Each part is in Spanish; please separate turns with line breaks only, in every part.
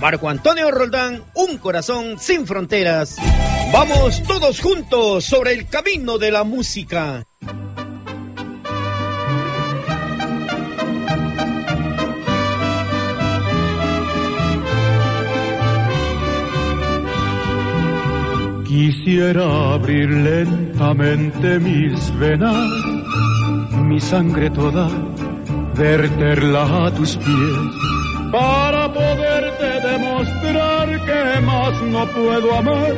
Marco Antonio Roldán, un corazón sin fronteras. Vamos todos juntos sobre el camino de la música.
Quisiera abrir lentamente mis venas, mi sangre toda, verterla a tus pies, para poderte demostrar que más no puedo amar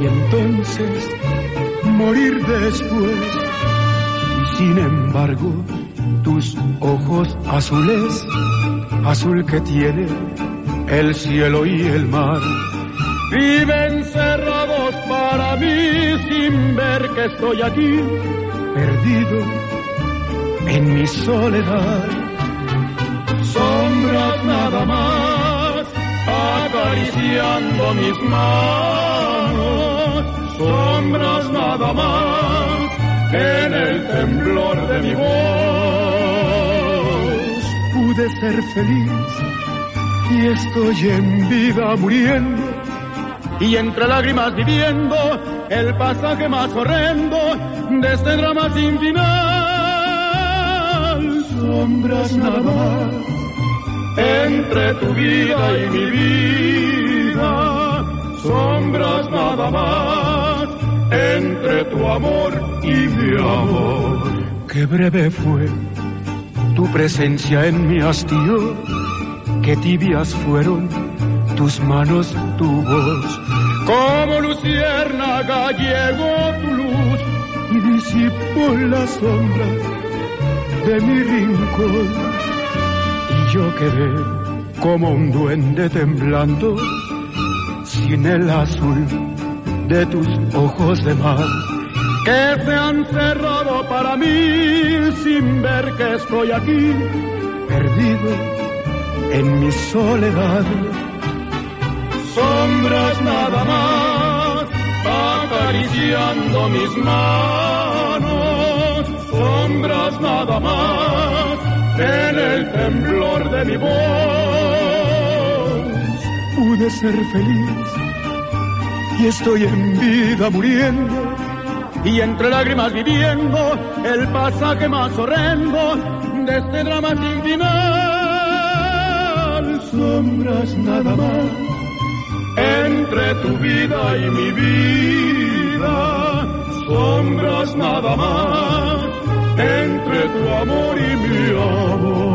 y entonces morir después. Y sin embargo, tus ojos azules, azul que tiene el cielo y el mar, viven cerrados para mí sin ver que estoy aquí, perdido en mi soledad. Sombras nada más, acariciando mis manos, sombras nada más, en el temblor de mi voz. Pude ser feliz y estoy en vida muriendo y entre lágrimas viviendo el pasaje más horrendo de este drama sin final. Sombras nada más entre tu vida y mi vida. Sombras nada más entre tu amor y mi amor. Qué breve fue tu presencia en mi hastío, qué tibias fueron tus manos, tu voz. Como luciérnaga llegó tu luz y disipó las sombras de mi rincón. Yo quedé como un duende temblando sin el azul de tus ojos de mar. Que se han cerrado para mí sin ver que estoy aquí perdido en mi soledad. Sombras nada más, acariciando mis manos, sombras nada más, en el temblor de mi voz. Pude ser feliz y estoy en vida muriendo y entre lágrimas viviendo el pasaje más horrendo de este drama sin final. Sombras nada más entre tu vida y mi vida, sombras nada más, entre tu amor y mi amor.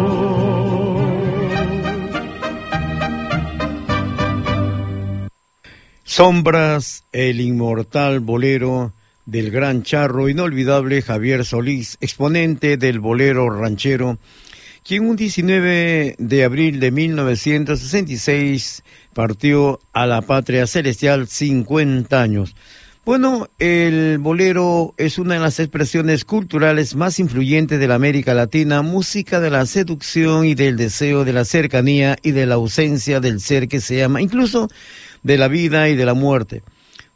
Sombras, el inmortal bolero del gran charro inolvidable Javier Solís, exponente del bolero ranchero, quien un 19 de abril de 1966 partió a la patria celestial 50 años. Bueno, el bolero es una de las expresiones culturales más influyentes de la América Latina, música de la seducción y del deseo de la cercanía y de la ausencia del ser que se ama, incluso de la vida y de la muerte.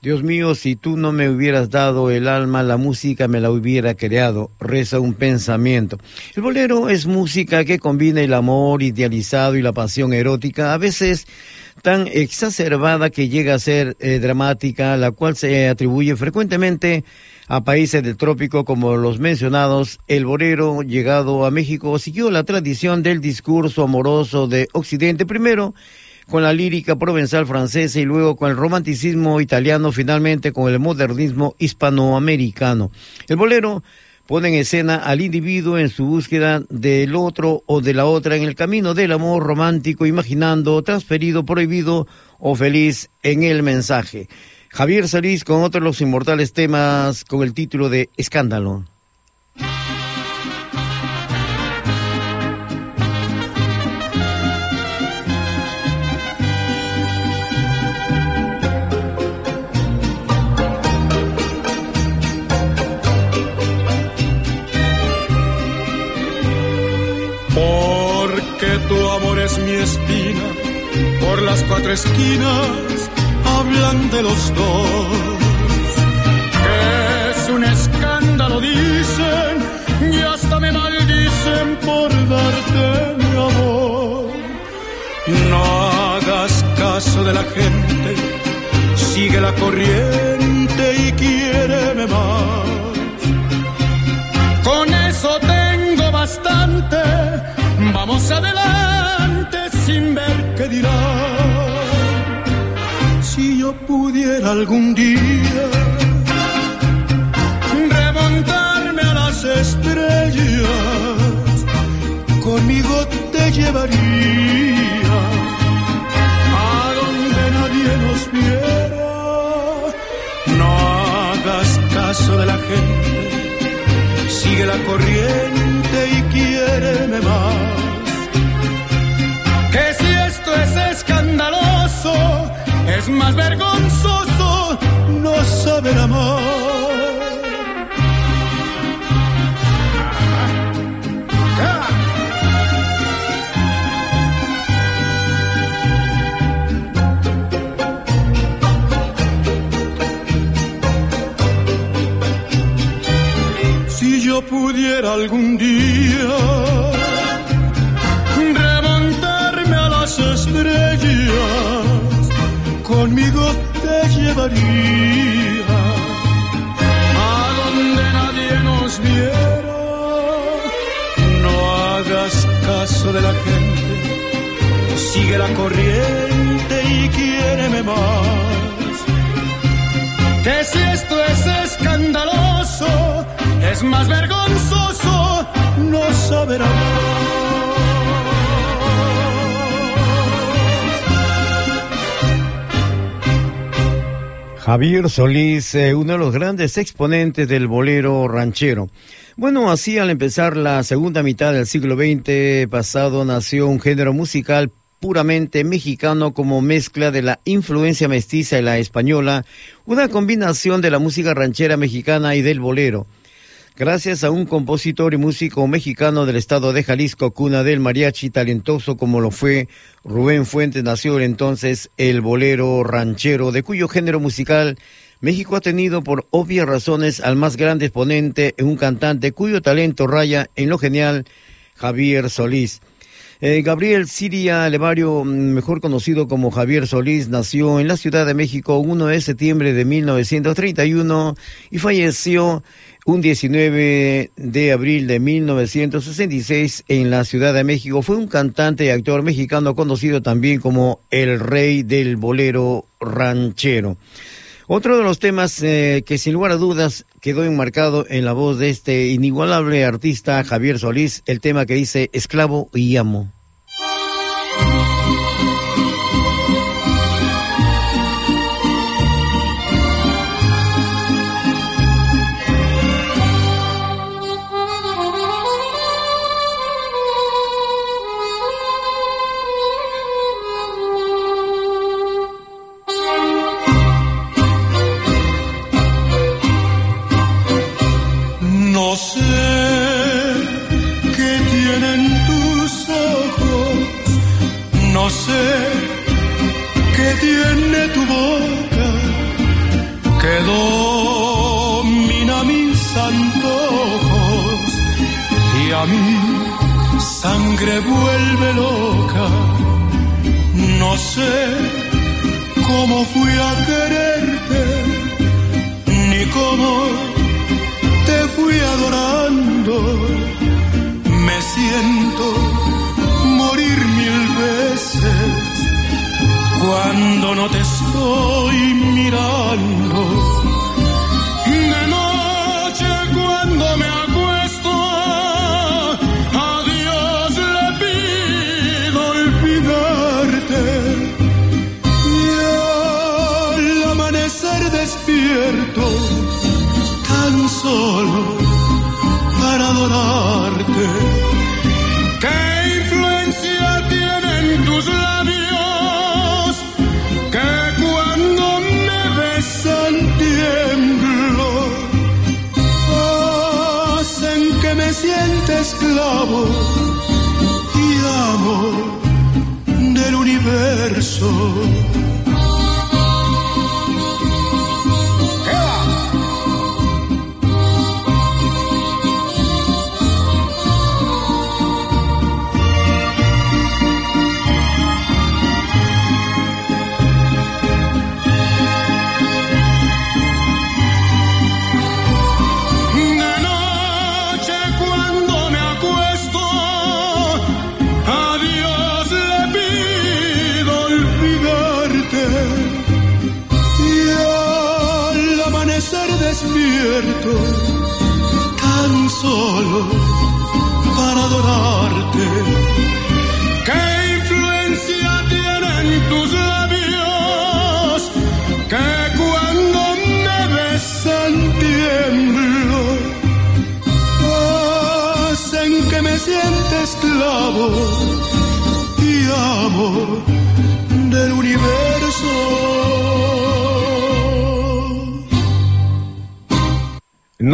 Dios mío, si tú no me hubieras dado el alma, la música me la hubiera creado, reza un pensamiento. El bolero es música que combina el amor idealizado y la pasión erótica, a veces tan exacerbada que llega a ser eh, dramática, la cual se atribuye frecuentemente a países del trópico como los mencionados, el bolero llegado a México siguió la tradición del discurso amoroso de Occidente primero con la lírica provenzal francesa y luego con el romanticismo italiano, finalmente con el modernismo hispanoamericano. El bolero pone en escena al individuo en su búsqueda del otro o de la otra en el camino del amor romántico, imaginando, transferido, prohibido o feliz en el mensaje. Javier Solís con otro de los inmortales temas con el título de Escándalo.
Por las cuatro esquinas hablan de los dos. Que es un escándalo, dicen, y hasta me maldicen por darte mi amor. No hagas caso de la gente, sigue la corriente y quiéreme más. Vamos adelante sin ver qué dirán si yo pudiera algún día remontarme a las estrellas, conmigo te llevaría a donde nadie nos viera. No hagas caso de la gente, sigue la corriente y quiéreme más. Que si esto es escandaloso, es más vergonzoso no saber amar. Pudiera algún día remontarme a las estrellas, conmigo te llevaría a donde nadie nos viera. No hagas caso de la gente, sigue la corriente y quiéreme más. Que si esto es escandaloso, es más vergonzoso no saber amar.
Javier Solís, eh, uno de los grandes exponentes del bolero ranchero. Bueno, así al empezar la segunda mitad del siglo XX pasado nació un género musical puramente mexicano como mezcla de la influencia mestiza y la española, una combinación de la música ranchera mexicana y del bolero. Gracias a un compositor y músico mexicano del estado de Jalisco, cuna del mariachi talentoso como lo fue Rubén Fuentes, nació entonces el bolero ranchero, de cuyo género musical México ha tenido por obvias razones al más grande exponente en un cantante cuyo talento raya en lo genial, Javier Solís. Eh, Gabriel Siria Levario, mejor conocido como Javier Solís, nació en la Ciudad de México 1 de septiembre de 1931 y falleció un 19 de abril de 1966 en la Ciudad de México. Fue un cantante y actor mexicano conocido también como el rey del bolero ranchero. Otro de los temas eh, que sin lugar a dudas quedó enmarcado en la voz de este inigualable artista Javier Solís, el tema que dice Esclavo y amo.
Sé cómo fui a quererte, ni cómo te fui adorando. Me siento morir mil veces cuando no te estoy mirando.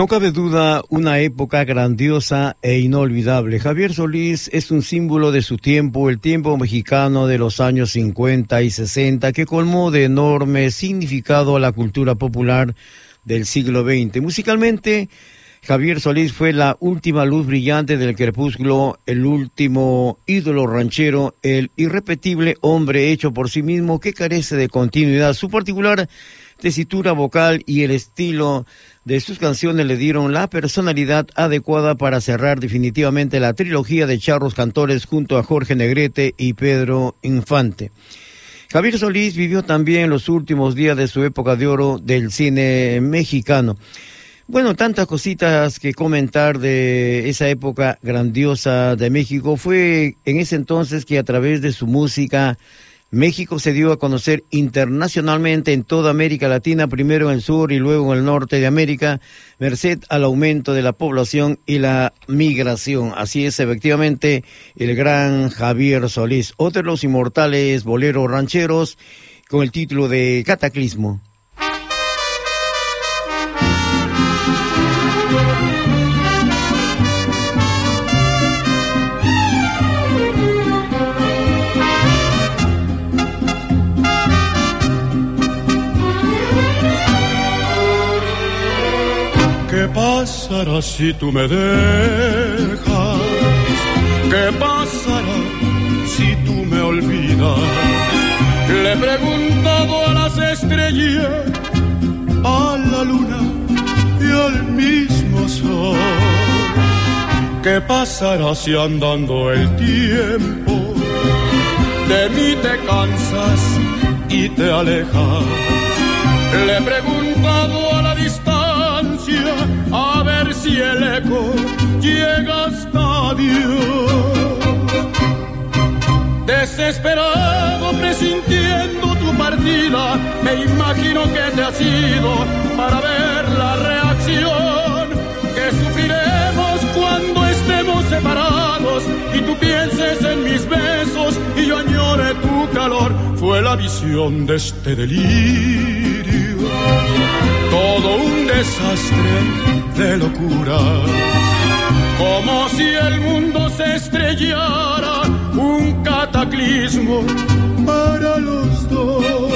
Cabe duda, una época grandiosa e inolvidable. Javier Solís es un símbolo de su tiempo, el tiempo mexicano de los años 50 y 60, que colmó de enorme significado a la cultura popular del siglo XX. Musicalmente, Javier Solís fue la última luz brillante del crepúsculo, el último ídolo ranchero, el irrepetible hombre hecho por sí mismo que carece de continuidad. Su particular tesitura vocal y el estilo de sus canciones le dieron la personalidad adecuada para cerrar definitivamente la trilogía de charros cantores junto a Jorge Negrete y Pedro Infante. Javier Solís vivió también los últimos días de su época de oro del cine mexicano. Bueno, tantas cositas que comentar de esa época grandiosa de México. Fue en ese entonces que a través de su música México se dio a conocer internacionalmente en toda América Latina, primero en el sur y luego en el norte de América, merced al aumento de la población y la migración. Así es, efectivamente, el gran Javier Solís, otro de los inmortales boleros rancheros, con el título de Cataclismo.
Pasará si tú me dejas? ¿Qué pasará si tú me olvidas? Le he preguntado a las estrellas, a la luna y al mismo sol. ¿Qué pasará si andando el tiempo de mí te cansas y te alejas? Le he preguntado a la distancia a ver si el eco llega hasta Dios. Desesperado presintiendo tu partida, me imagino que te has ido para ver la reacción que sufriremos cuando estemos separados y tú pienses en mis besos y yo añore tu calor. Fue la visión de este delirio, todo un desastre de locuras, como si el mundo se estrellara, un cataclismo para los dos.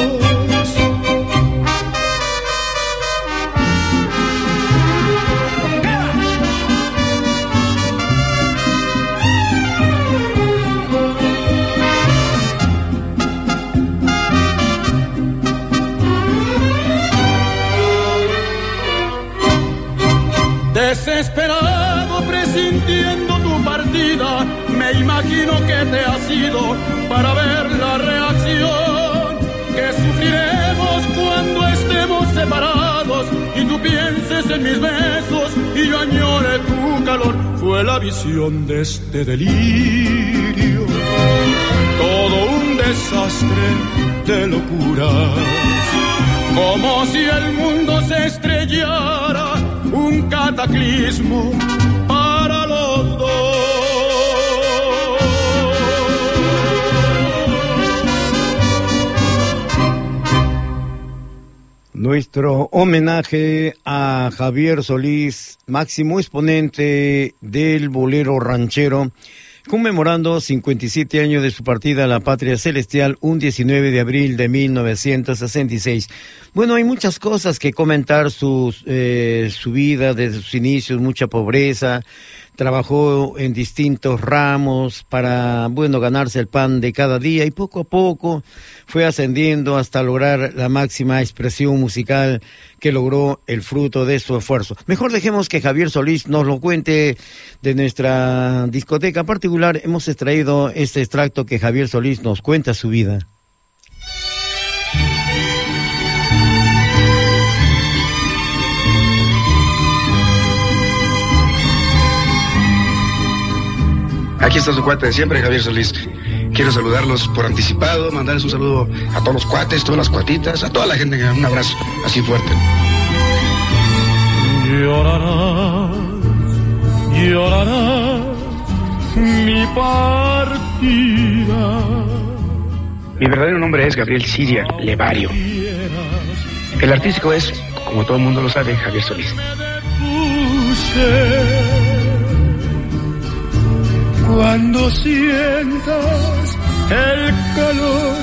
desesperado presintiendo tu partida, me imagino que te ha sido para ver la reacción que sufriremos cuando estemos separados y tú pienses en mis besos y yo añore tu calor. Fue la visión de este delirio, todo un desastre de locuras, como si el mundo se estrellara un cataclismo para los dos.
Nuestro homenaje a Javier Solís, máximo exponente del bolero ranchero, conmemorando 57 años de su partida a la patria celestial un 19 de abril de 1966. Bueno, hay muchas cosas que comentar, su, eh, su vida desde sus inicios, mucha pobreza, trabajó en distintos ramos para, bueno, ganarse el pan de cada día y poco a poco fue ascendiendo hasta lograr la máxima expresión musical que logró el fruto de su esfuerzo. Mejor dejemos que Javier Solís nos lo cuente de nuestra discoteca particular. Hemos extraído este extracto que Javier Solís nos cuenta su vida.
Aquí está su cuate de siempre, Javier Solís. Quiero saludarlos por anticipado, mandarles un saludo a todos los cuates, todas las cuatitas, a toda la gente. Un abrazo así fuerte.
Llorarás, llorarás mi partida.
Mi verdadero nombre es Gabriel Siria Levario. El artístico es, como todo el mundo lo sabe, Javier Solís.
Cuando sientas el calor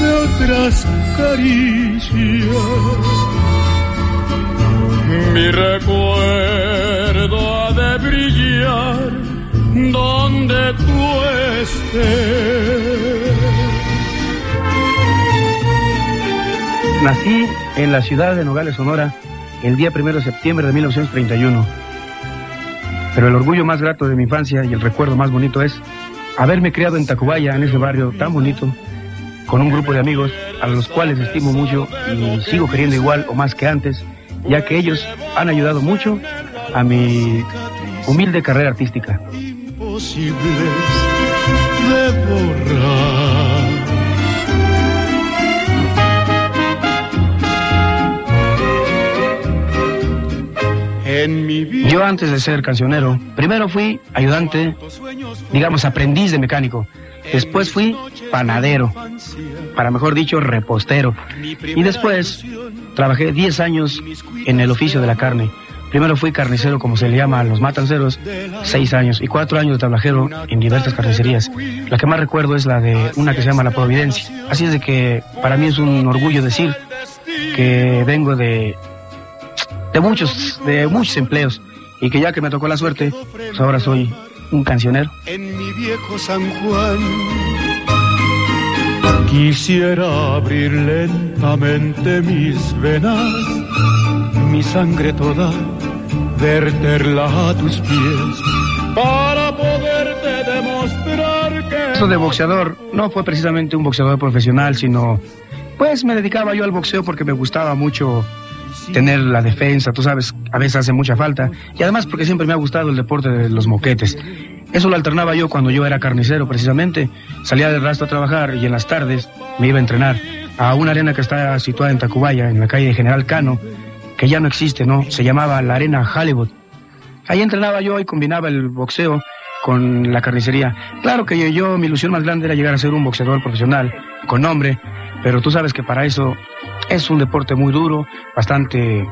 de otras caricias, mi recuerdo ha de brillar donde tú estés.
Nací en la ciudad de Nogales, Sonora, el día 1 de septiembre de 1931 pero el orgullo más grato de mi infancia y el recuerdo más bonito es haberme criado en Tacubaya, en ese barrio tan bonito, con un grupo de amigos a los cuales estimo mucho y sigo queriendo igual o más que antes, ya que ellos han ayudado mucho a mi humilde carrera artística. Yo antes de ser cancionero, primero fui ayudante, digamos aprendiz de mecánico. Después fui panadero, para mejor dicho, repostero. Y después trabajé 10 años en el oficio de la carne. Primero fui carnicero, como se le llama a los matanceros, 6 años y 4 años de tablajero en diversas carnicerías. La que más recuerdo es la de una que se llama La Providencia. Así es de que para mí es un orgullo decir que vengo de de muchos, de muchos empleos. Y que ya que me tocó la suerte, pues ahora soy un cancionero.
En mi viejo San Juan quisiera abrir lentamente mis venas, mi sangre toda, verterla a tus pies para poderte demostrar que...
Eso de boxeador no fue precisamente un boxeador profesional, sino pues me dedicaba yo al boxeo porque me gustaba mucho tener la defensa, tú sabes, a veces hace mucha falta. Y además porque siempre me ha gustado el deporte de los moquetes. Eso lo alternaba yo cuando yo era carnicero, precisamente. Salía del rastro a trabajar y en las tardes me iba a entrenar a una arena que está situada en Tacubaya, en la calle de General Cano, que ya no existe, ¿no? Se llamaba la Arena Hollywood. Ahí entrenaba yo y combinaba el boxeo con la carnicería. Claro que yo, yo, mi ilusión más grande era llegar a ser un boxeador profesional, con nombre, pero tú sabes que para eso es un deporte muy duro, bastante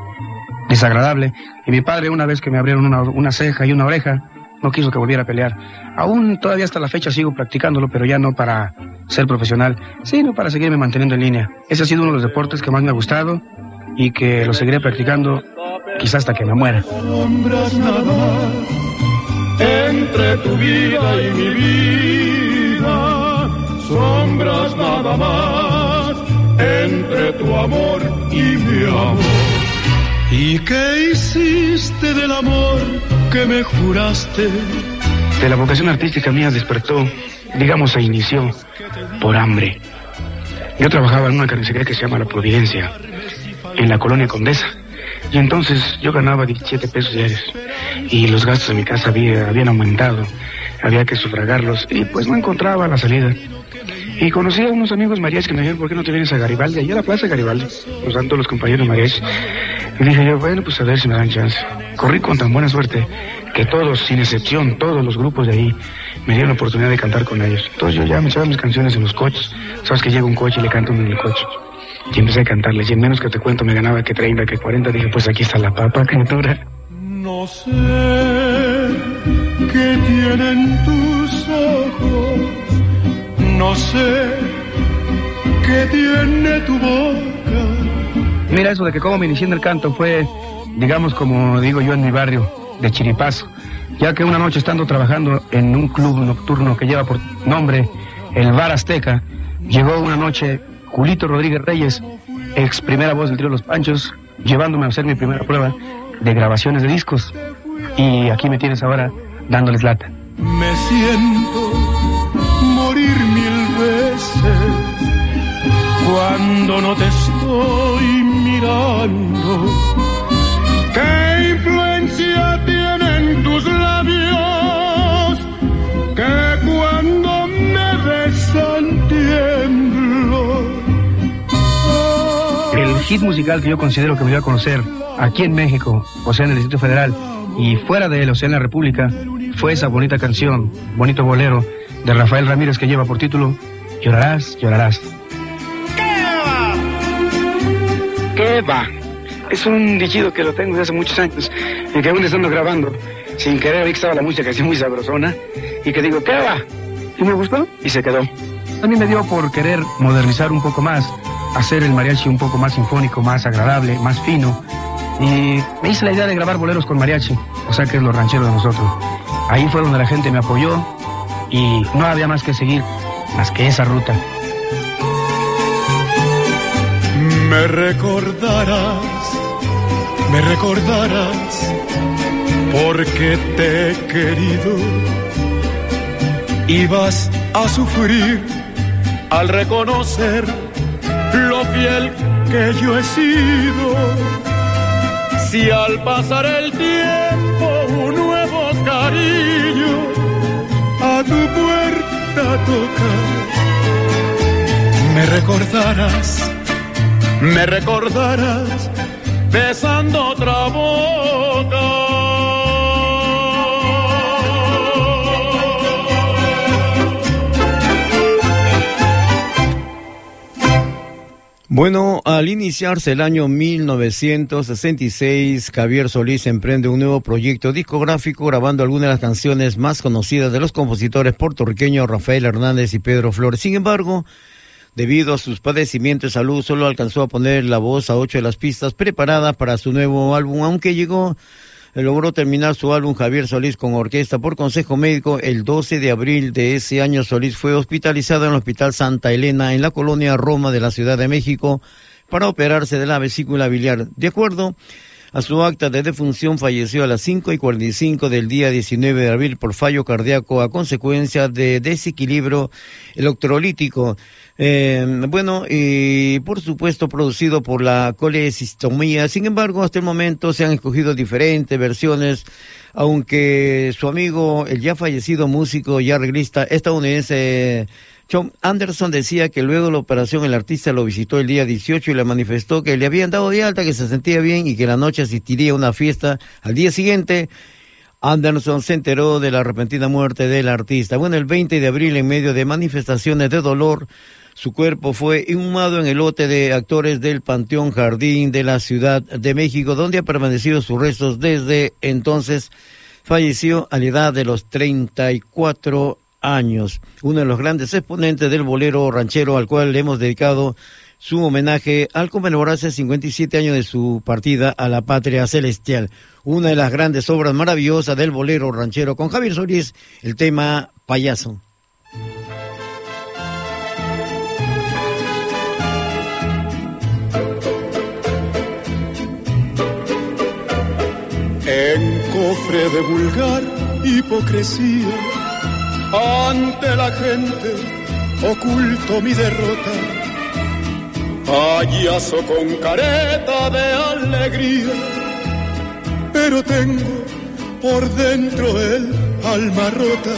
desagradable. Y mi padre, una vez que me abrieron una, ceja y una oreja, no quiso que volviera a pelear. Aún todavía hasta la fecha sigo practicándolo, pero ya no para ser profesional, sino para seguirme manteniendo en línea. Ese ha sido uno de los deportes que más me ha gustado y que lo seguiré practicando quizás hasta que me muera.
entre tu vida y mi vida, sombras nada más tu amor y mi amor. ¿Y qué hiciste del amor que me juraste?
De la vocación artística mía despertó, digamos, se inició por hambre. Yo trabajaba en una carnicería que se llama La Providencia, en la colonia Condesa. Y entonces yo ganaba 17 pesos diarios y los gastos de mi casa había, habían aumentado, había que sufragarlos y pues no encontraba la salida. Y conocí a unos amigos mariachis que me dijeron, ¿por qué no te vienes a Garibaldi? Allá a la plaza Garibaldi, nos dan todos los compañeros mariachis. Y dije yo, bueno, pues a ver si me dan chance. Corrí con tan buena suerte que todos, sin excepción, todos los grupos de ahí, me dieron la oportunidad de cantar con ellos. Entonces yo ya me echaba mis canciones en los coches. Sabes que llega un coche y le canto en el coche. Y empecé a cantarles. Y en menos que te cuento me ganaba que 30, que 40. Dije, pues aquí está la papa, criatura.
No sé qué tienen ojos. No sé qué tiene tu boca.
Mira, eso de que cómo me inicié en el canto fue, digamos, como digo yo en mi barrio, de chiripazo. Ya que una noche estando trabajando en un club nocturno que lleva por nombre el Bar Azteca, llegó una noche Julito Rodríguez Reyes, ex primera voz del trío Los Panchos, llevándome a hacer mi primera prueba de grabaciones de discos. Y aquí me tienes ahora dándoles lata.
Me siento cuando no te estoy mirando. ¿Qué influencia tienen tus labios que cuando me besan?
El hit musical que yo considero que me dio a conocer aquí en México, o sea, en el Distrito Federal, y fuera de él, o sea, en la República, fue esa bonita canción, bonito bolero, de Rafael Ramírez que lleva por título Llorarás, llorarás. ¿Qué va? Es un dichido que lo tengo desde hace muchos años, y que aún estando grabando, sin querer, vi que estaba la música así muy sabrosona, y que digo, ¿qué va? Y me gustó, y se quedó. A mí me dio por querer modernizar un poco más, hacer el mariachi un poco más sinfónico, más agradable, más fino, y me hice la idea de grabar boleros con mariachi, o sea que es lo ranchero de nosotros. Ahí fue donde la gente me apoyó, y no había más que seguir, más que esa ruta.
Me recordarás, me recordarás, porque te he querido. Y vas a sufrir al reconocer lo fiel que yo he sido. Si al pasar el tiempo un nuevo cariño a tu puerta me recordarás me recordarás besando otra boca.
Bueno, al iniciarse el año 1966, Javier Solís emprende un nuevo proyecto discográfico grabando algunas de las canciones más conocidas de los compositores puertorriqueños Rafael Hernández y Pedro Flores. Sin embargo, Debido a sus padecimientos de salud, solo alcanzó a poner la voz a ocho de las pistas preparadas para su nuevo álbum, aunque llegó, logró terminar su álbum Javier Solís con orquesta por consejo médico el 12 de abril de ese año. Solís fue hospitalizado en el Hospital Santa Elena en la colonia Roma de la Ciudad de México para operarse de la vesícula biliar. De acuerdo a su acta de defunción falleció a las 5 y 45 del día 19 de abril por fallo cardíaco a consecuencia de desequilibrio electrolítico. Eh, bueno, y por supuesto producido por la colecistomía. Sin embargo, hasta el momento se han escogido diferentes versiones, aunque su amigo, el ya fallecido músico y arreglista estadounidense John Anderson decía que luego de la operación el artista lo visitó el día 18 y le manifestó que le habían dado de alta, que se sentía bien y que la noche asistiría a una fiesta. Al día siguiente, Anderson se enteró de la repentina muerte del artista. Bueno, el 20 de abril, en medio de manifestaciones de dolor, su cuerpo fue inhumado en el lote de actores del Panteón Jardín de la Ciudad de México, donde ha permanecido sus restos desde entonces. Falleció a la edad de los 34 años, uno de los grandes exponentes del bolero ranchero al cual le hemos dedicado su homenaje al conmemorarse 57 años de su partida a la patria celestial. Una de las grandes obras maravillosas del bolero ranchero con Javier Solís, el tema Payaso.
En cofre de vulgar hipocresía, ante la gente oculto mi derrota. Payaso con careta de alegría pero tengo por dentro el alma rota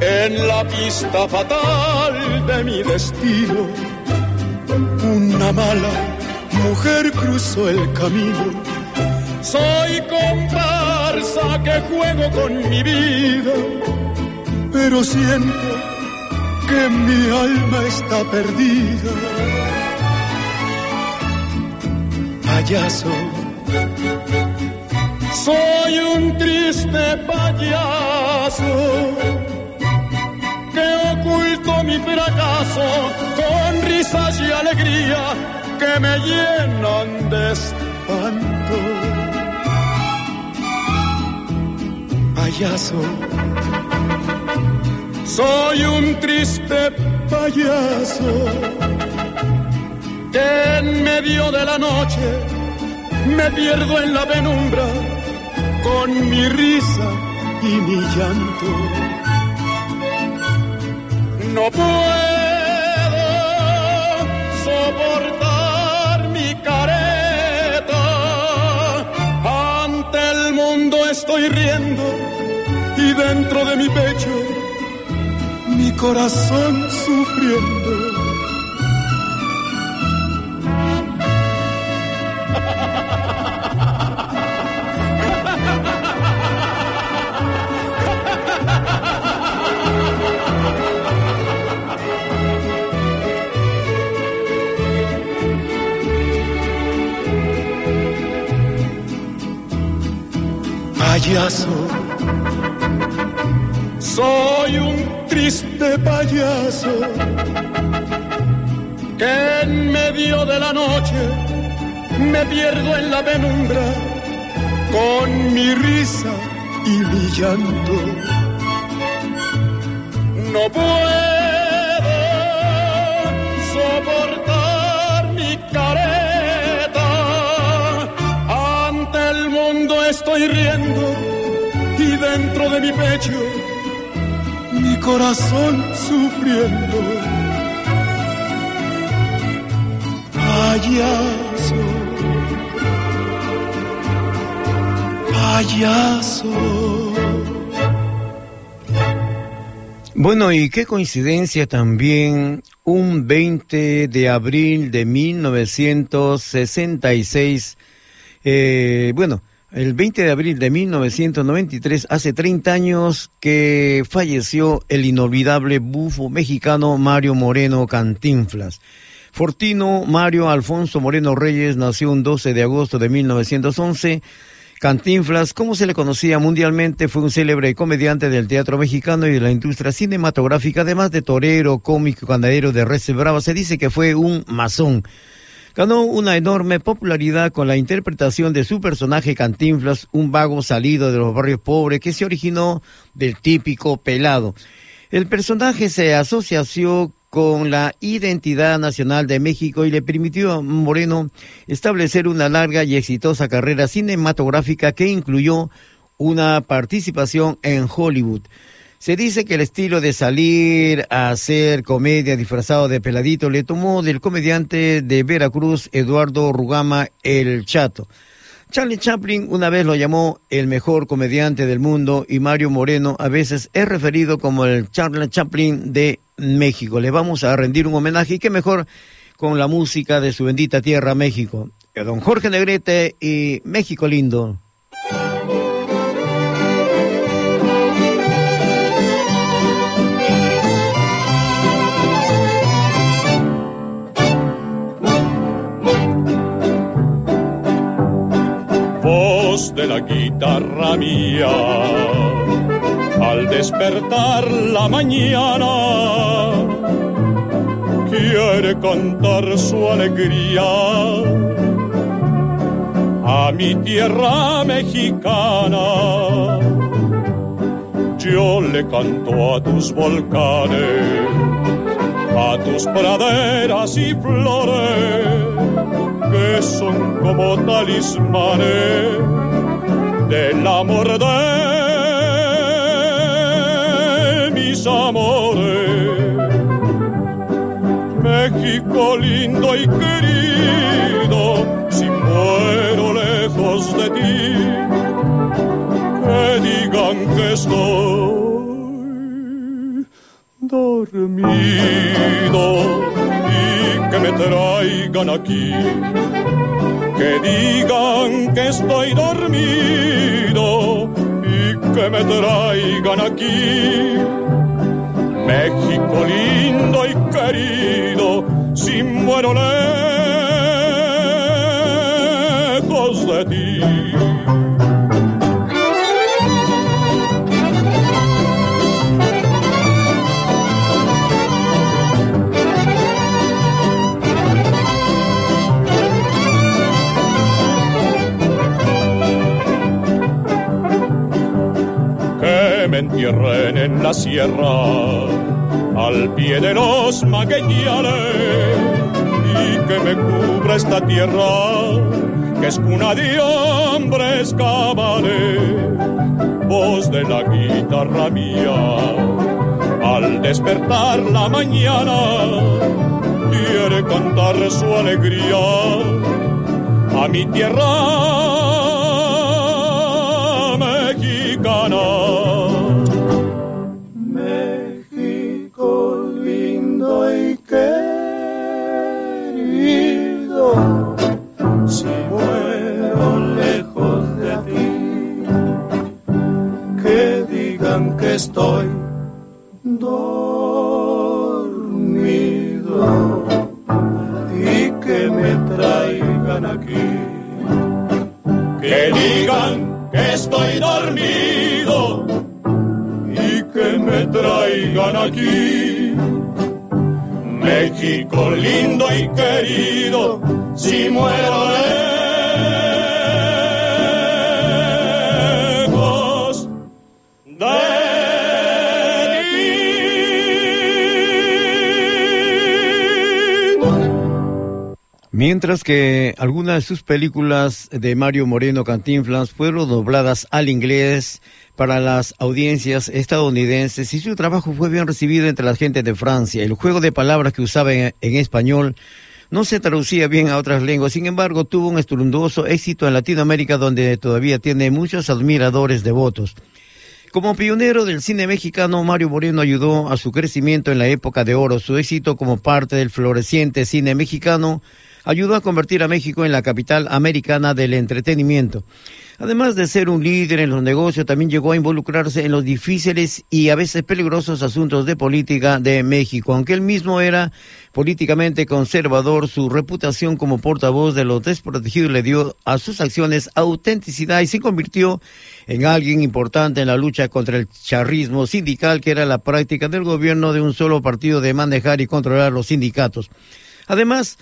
en la pista fatal de mi destino. Una mala mujer cruzó el camino. Soy comparsa que juego con mi vida, pero siento que mi alma está perdida. Payaso, soy un triste payaso que oculto mi fracaso con risas y alegría que me llenan de espanto. Payaso, soy un triste payaso que en medio de la noche me pierdo en la penumbra con mi risa y mi llanto. No puedo soportar mi careta. Ante el mundo estoy riendo y dentro de mi pecho corazón sufriendo. payaso. Soy un triste payaso que en medio de la noche me pierdo en la penumbra con mi risa y mi llanto. No puedo soportar mi careta. Ante el mundo estoy riendo y dentro de mi pecho corazón sufriendo. Payaso, payaso.
Bueno, y qué coincidencia también, un 20 de abril de 1966, eh, bueno, el 20 de abril de 1993, hace 30 años que falleció el inolvidable bufo mexicano Mario Moreno Cantinflas. Fortino Mario Alfonso Moreno Reyes nació un 12 de agosto de 1911. Cantinflas, como se le conocía mundialmente, fue un célebre comediante del teatro mexicano y de la industria cinematográfica, además de torero, cómico, ganadero de Reces Brava. Se dice que fue un masón. Ganó una enorme popularidad con la interpretación de su personaje Cantinflas, un vago salido de los barrios pobres que se originó del típico pelado. El personaje se asoció con la identidad nacional de México y le permitió a Moreno establecer una larga y exitosa carrera cinematográfica que incluyó una participación en Hollywood. Se dice que el estilo de salir a hacer comedia disfrazado de peladito le tomó del comediante de Veracruz, Eduardo Rugama el Chato. Charlie Chaplin una vez lo llamó el mejor comediante del mundo y Mario Moreno a veces es referido como el Charlie Chaplin de México. Le vamos a rendir un homenaje y qué mejor con la música de su bendita tierra México. Don Jorge Negrete y México lindo.
De la guitarra mía, al despertar la mañana, quiere cantar su alegría a mi tierra mexicana. Yo le canto a tus volcanes, a tus praderas y flores, que son como talismanes del amor de mis amores. México lindo y querido, si muero lejos de ti, que digan que estoy dormido y que me que digan que estoy dormido y que me traigan aquí. México lindo y querido, si muero lejos de ti. En la sierra al pie de los magueyales y que me cubra esta tierra que es cuna de hombres cabales, voz de la guitarra mía. Al despertar la mañana quiere cantar su alegría a mi tierra mexicana.
México lindo y querido, si muero lejos de.
Mientras que algunas de sus películas de Mario Moreno Cantinflas fueron dobladas al inglés para las audiencias estadounidenses y su trabajo fue bien recibido entre la gente de Francia. El juego de palabras que usaba en, español no se traducía bien a otras lenguas, sin embargo tuvo un estruendoso éxito en Latinoamérica donde todavía tiene muchos admiradores devotos. Como pionero del cine mexicano, Mario Moreno ayudó a su crecimiento en la época de oro. Su éxito como parte del floreciente cine mexicano ayudó a convertir a México en la capital americana del entretenimiento. Además de ser un líder en los negocios, también llegó a involucrarse en los difíciles y a veces peligrosos asuntos de política de México. Aunque él mismo era políticamente conservador, su reputación como portavoz de los desprotegidos le dio a sus acciones autenticidad y se convirtió en alguien importante en la lucha contra el charrismo sindical, que era la práctica del gobierno de un solo partido de manejar y controlar los sindicatos. Además,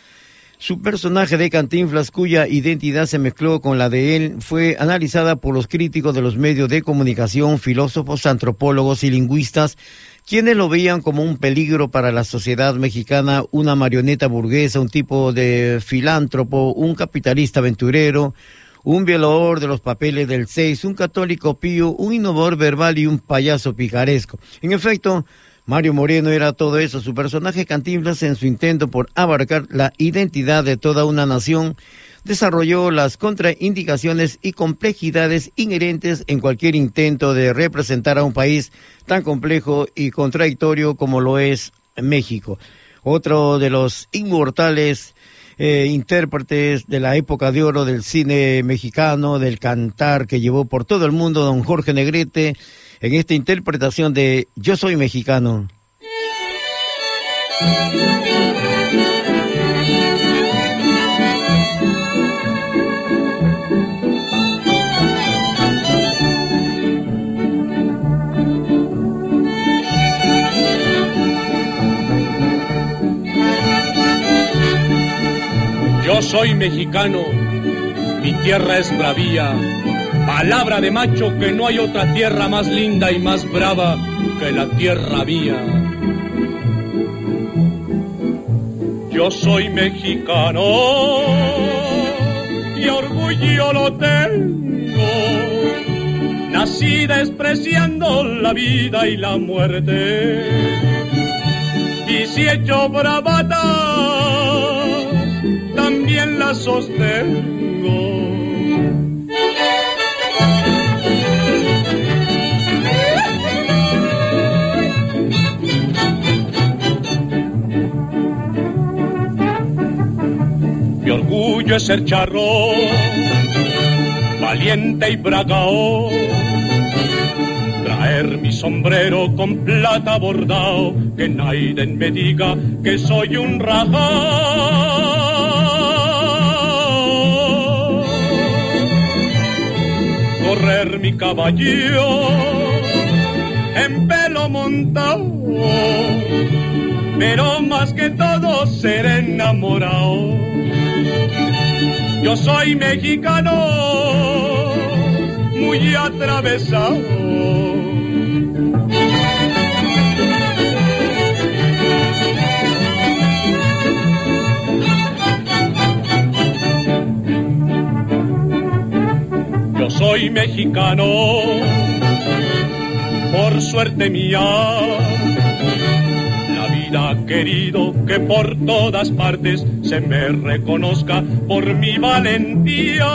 su personaje de Cantinflas, cuya identidad se mezcló con la de él, fue analizada por los críticos de los medios de comunicación, filósofos, antropólogos y lingüistas, quienes lo veían como un peligro para la sociedad mexicana, una marioneta burguesa, un tipo de filántropo, un capitalista aventurero, un violador de los papeles del seis, un católico pío, un innovador verbal y un payaso picaresco. En efecto, Mario Moreno era todo eso, su personaje Cantinflas en su intento por abarcar la identidad de toda una nación, desarrolló las contraindicaciones y complejidades inherentes en cualquier intento de representar a un país tan complejo y contradictorio como lo es México. Otro de los inmortales eh, intérpretes de la época de oro del cine mexicano, del cantar que llevó por todo el mundo, don Jorge Negrete, en esta interpretación de Yo soy mexicano.
Yo soy mexicano, mi tierra es bravía, palabra de macho que no hay otra tierra más linda y más brava que la tierra mía. Yo soy mexicano y orgullo lo tengo. Nací despreciando la vida y la muerte. Y si he hecho bravatas, también las sostengo.
Ser charro, valiente y bragao. Traer mi sombrero con plata bordado, que nadie me diga que soy un rajao. Correr mi caballo en pelo montado pero más que todo ser enamorado. Yo soy mexicano, muy atravesado. Yo soy mexicano, por suerte mía querido que por todas partes se me reconozca por mi valentía.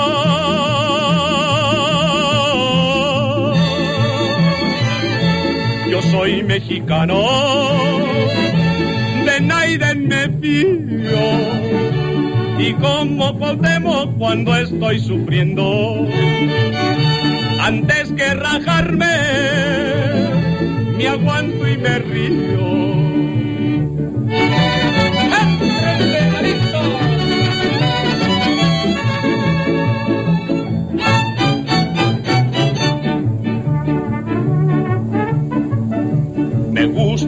Yo soy mexicano, de Naiden me fío y como podemos cuando estoy sufriendo. Antes que rajarme, me aguanto y me río.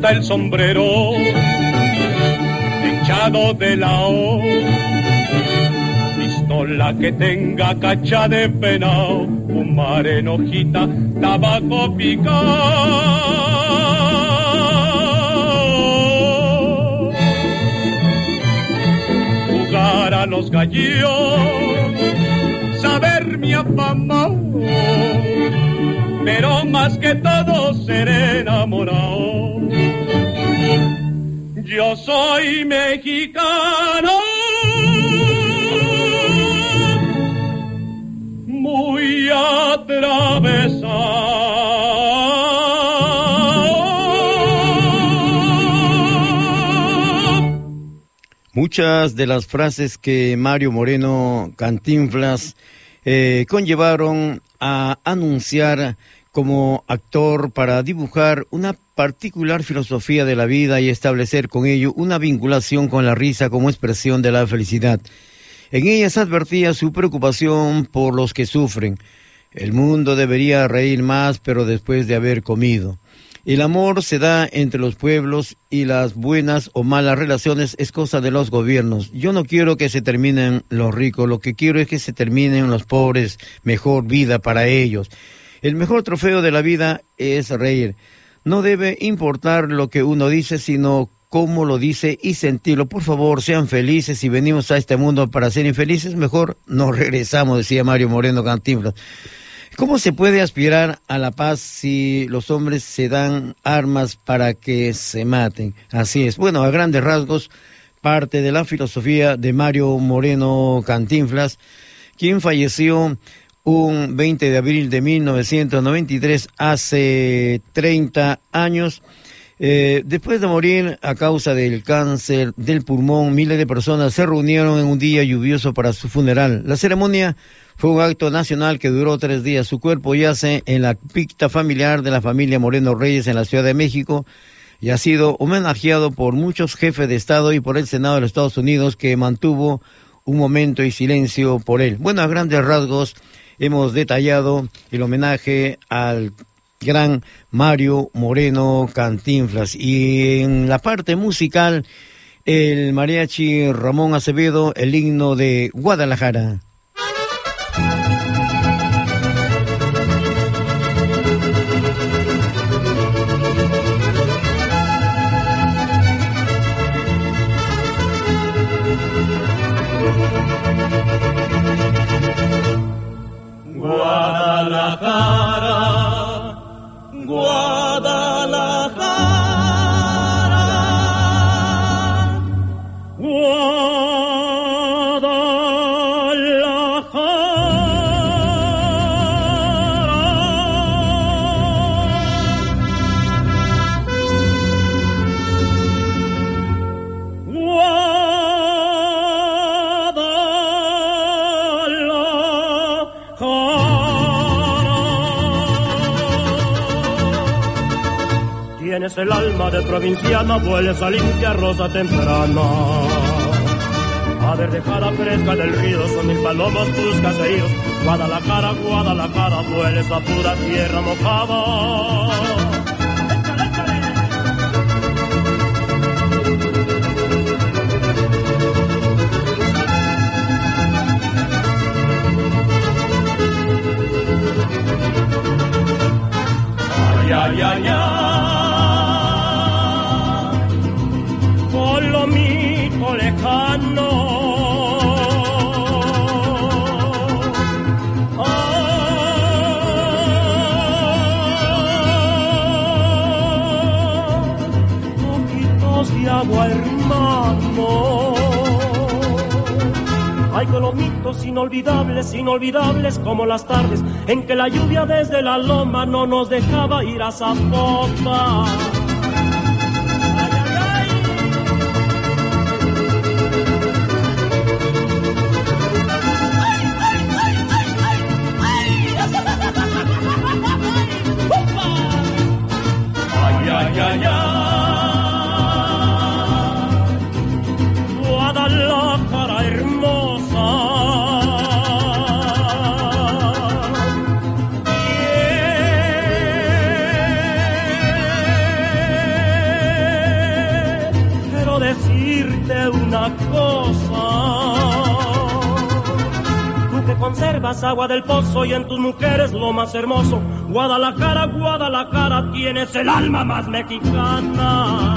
El sombrero echado de la O, pistola que tenga cacha de penao, fumar en hojita, tabaco picado. a los gallos, saber mi afamado, pero más que todo ser enamorado. Yo soy mexicano, muy atravesado.
Muchas de las frases que Mario Moreno Cantinflas eh, conllevaron a anunciar como actor para dibujar una particular filosofía de la vida y establecer con ello una vinculación con la risa como expresión de la felicidad. En ellas advertía su preocupación por los que sufren. El mundo debería reír más, pero después de haber comido. El amor se da entre los pueblos y las buenas o malas relaciones es cosa de los gobiernos. Yo no quiero que se terminen los ricos, lo que quiero es que se terminen los pobres, mejor vida para ellos. El mejor trofeo de la vida es reír. No debe importar lo que uno dice, sino cómo lo dice y sentirlo. Por favor, sean felices. Si venimos a este mundo para ser infelices, mejor nos regresamos, decía Mario Moreno Cantinflas. ¿Cómo se puede aspirar a la paz si los hombres se dan armas para que se maten? Así es. Bueno, a grandes rasgos, parte de la filosofía de Mario Moreno Cantinflas, quien falleció un 20 de abril de 1993, hace 30 años. Eh, después de morir a causa del cáncer del pulmón, miles de personas se reunieron en un día lluvioso para su funeral. La ceremonia fue un acto nacional que duró tres días. Su cuerpo yace en la picta familiar de la familia Moreno Reyes en la Ciudad de México y ha sido homenajeado por muchos jefes de Estado y por el Senado de los Estados Unidos que mantuvo un momento y silencio por él. Bueno, a grandes rasgos hemos detallado el homenaje al gran Mario Moreno Cantinflas y en la parte musical el mariachi Ramón Acevedo, el himno de Guadalajara.
Ah. Alma de provinciana, vueles a limpiar rosa temprana. A ver, dejada fresca del río, son mil palomos tus caseríos. Guadalajara, Guadalajara, vueles a pura tierra mojada. Inolvidables, inolvidables como las tardes en que la lluvia desde la loma no nos dejaba ir a Zapopan. Conservas agua del pozo y en tus mujeres lo más hermoso. Guadalajara, Guadalajara, tienes el alma más mexicana.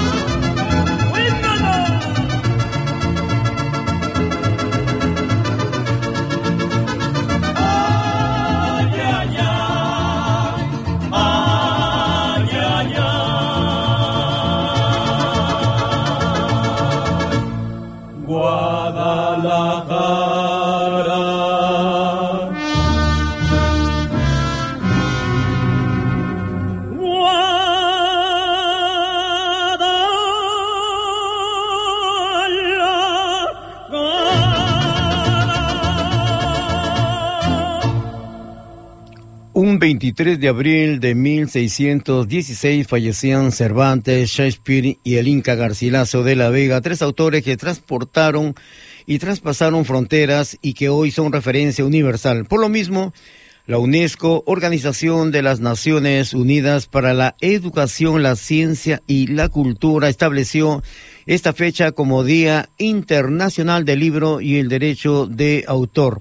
Un 23 de abril de 1616 fallecían Cervantes, Shakespeare y el Inca Garcilaso de la Vega, tres autores que transportaron y traspasaron fronteras y que hoy son referencia universal. Por lo mismo, la UNESCO, Organización de las Naciones Unidas para la Educación, la Ciencia y la Cultura, estableció esta fecha como Día Internacional del Libro y el Derecho de Autor.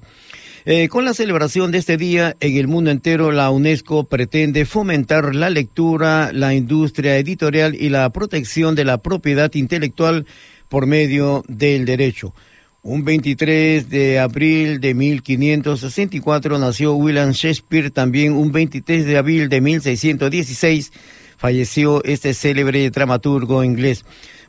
Eh, con la celebración de este día en el mundo entero, la UNESCO pretende fomentar la lectura, la industria editorial y la protección de la propiedad intelectual por medio del derecho. Un 23 de abril de 1564 nació William Shakespeare, también un 23 de abril de 1616 falleció este célebre dramaturgo inglés.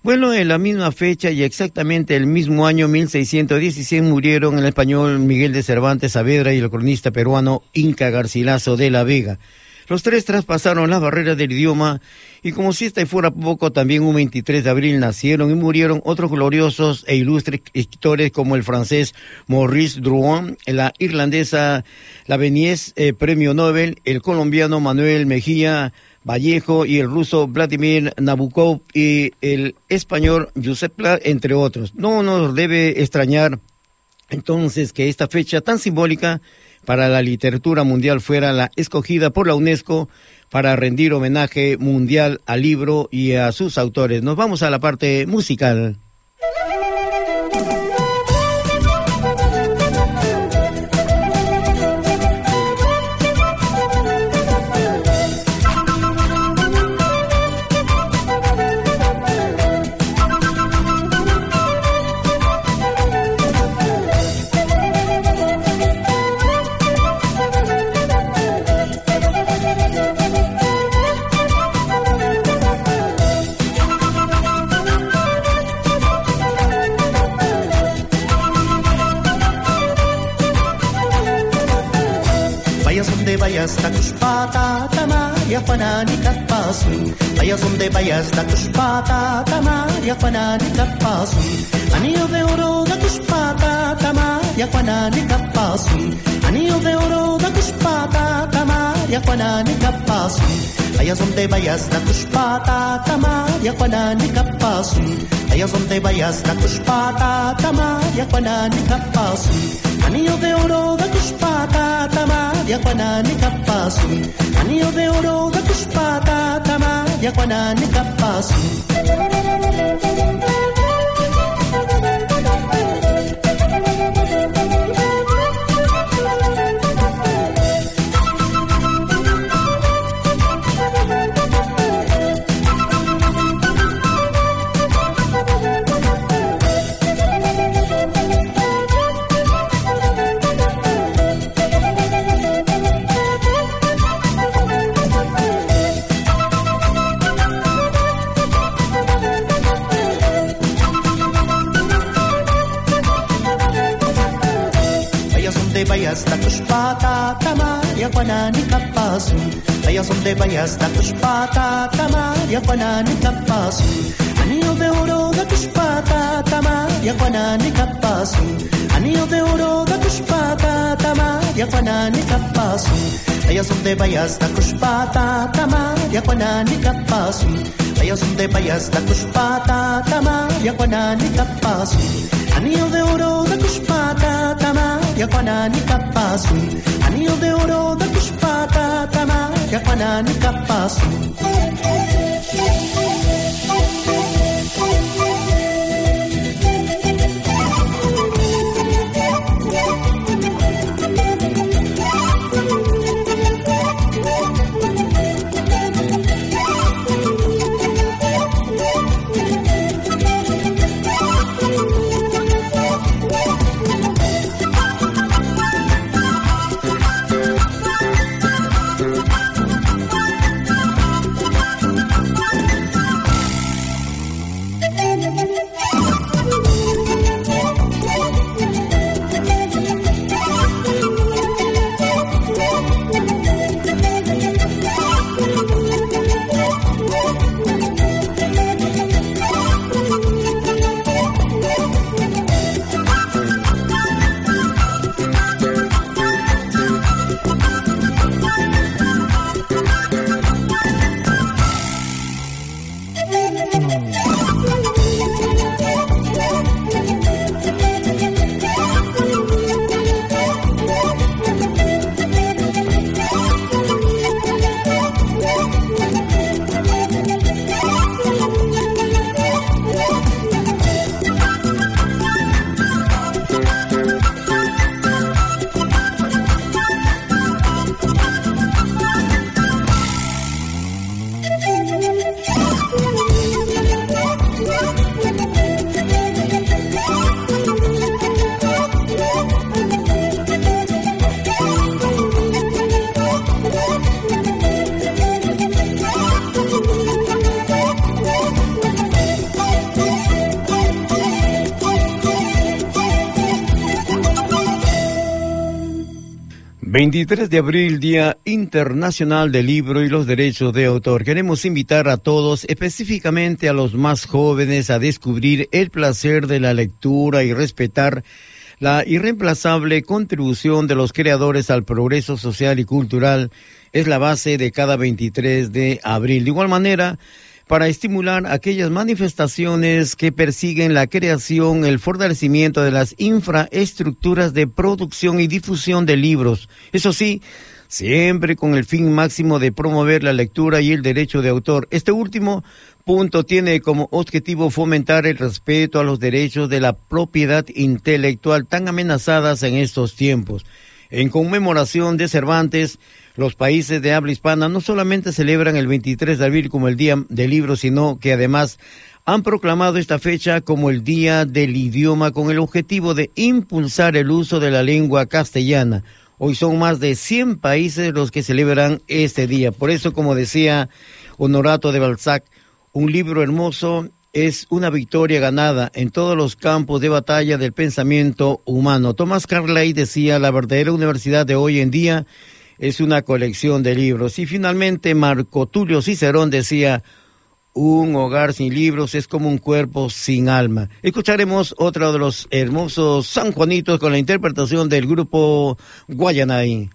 Bueno, en la misma fecha y exactamente el mismo año 1616 murieron el español Miguel de Cervantes Saavedra y el cronista peruano Inca Garcilaso de la Vega. Los tres traspasaron las barreras del idioma y como si esta fuera poco, también un 23 de abril nacieron y murieron otros gloriosos e ilustres escritores como el francés Maurice Drouin, la irlandesa Lavenies, eh, premio Nobel, el colombiano Manuel Mejía, Vallejo y el ruso Vladimir Nabokov y el español Josep Pla, entre otros. No nos debe extrañar entonces que esta fecha tan simbólica para la literatura mundial fuera la escogida por la UNESCO para rendir homenaje mundial al libro y a sus autores. Nos vamos a la parte musical.
Kezda kushpata tamaria kwanani kapasun Anillo de oro da kushpata tamaria kwanani kapasun Anillo de oro يقناني كباصي أيا زمتي بياس نكش باتا تما يقناني كباصي أيا زمتي بياس نكش باتا تما يقناني كباصي Anillo de oro da tus patas, tamadia, guanani, capazu. Anillo de oro da tus patas, tamadia, guanani, capazu. bayas na kushpata tamaria kwanani kapasu Taya sonde bayas na kushpata tamaria kwanani kapasu Anillo de oro da kushpata tamaria kwanani kapasu Anillo de oro da kushpata tamaria kwanani kapasu Taya sonde bayas na kushpata tamaria kwanani kapasu Taya sonde bayas na kushpata tamaria kwanani kapasu Anillo de oro da kushpata tamaria María Juanani Capazu. Anillo de oro da tus patata
23 de abril, Día Internacional del Libro y los Derechos de Autor. Queremos invitar a todos, específicamente a los más jóvenes, a descubrir el placer de la lectura y respetar la irreemplazable contribución de los creadores al progreso social y cultural. Es la base de cada 23 de abril. De igual manera, para estimular aquellas manifestaciones que persiguen la creación, el fortalecimiento de las infraestructuras de producción y difusión de libros. Eso sí, siempre con el fin máximo de promover la lectura y el derecho de autor. Este último punto tiene como objetivo fomentar el respeto a los derechos de la propiedad intelectual tan amenazadas en estos tiempos. En conmemoración de Cervantes, los países de habla hispana no solamente celebran el 23 de abril como el Día del Libro, sino que además han proclamado esta fecha como el Día del Idioma con el objetivo de impulsar el uso de la lengua castellana. Hoy son más de 100 países los que celebran este día. Por eso, como decía Honorato de Balzac, un libro hermoso es una victoria ganada en todos los campos de batalla del pensamiento humano. Tomás Carlay decía, la verdadera universidad de hoy en día es una colección de libros. Y finalmente Marco Tulio Cicerón decía, un hogar sin libros es como un cuerpo sin alma. Escucharemos otro de los hermosos San Juanitos con la interpretación del grupo Guayanay.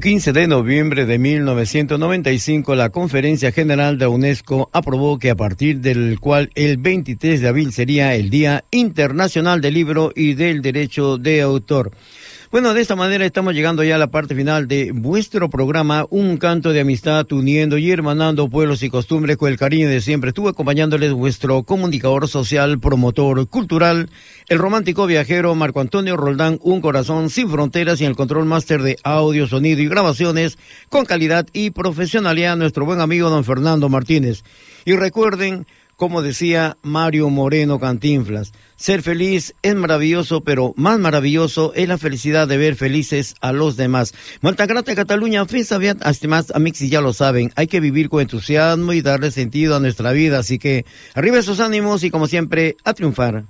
Un 15 de noviembre de 1995, la Conferencia General de UNESCO aprobó que a partir del cual el 23 de abril sería el Día Internacional del Libro y del Derecho de Autor. Bueno, de esta manera estamos llegando ya a la parte final de vuestro programa, Un canto de amistad uniendo y hermanando pueblos y costumbres con el cariño de siempre. Estuve acompañándoles vuestro comunicador social, promotor cultural, el romántico viajero Marco Antonio Roldán, un corazón sin fronteras y el control máster de audio, sonido y grabaciones con calidad y profesionalidad, nuestro buen amigo don Fernando Martínez. Y recuerden, como decía Mario Moreno Cantinflas, ser feliz es maravilloso, pero más maravilloso es la felicidad de ver felices a los demás. Maltagrata Cataluña, fiesta hasta más amigos ya lo saben, hay que vivir con entusiasmo y darle sentido a nuestra vida, así que arriba esos ánimos y como siempre, a triunfar.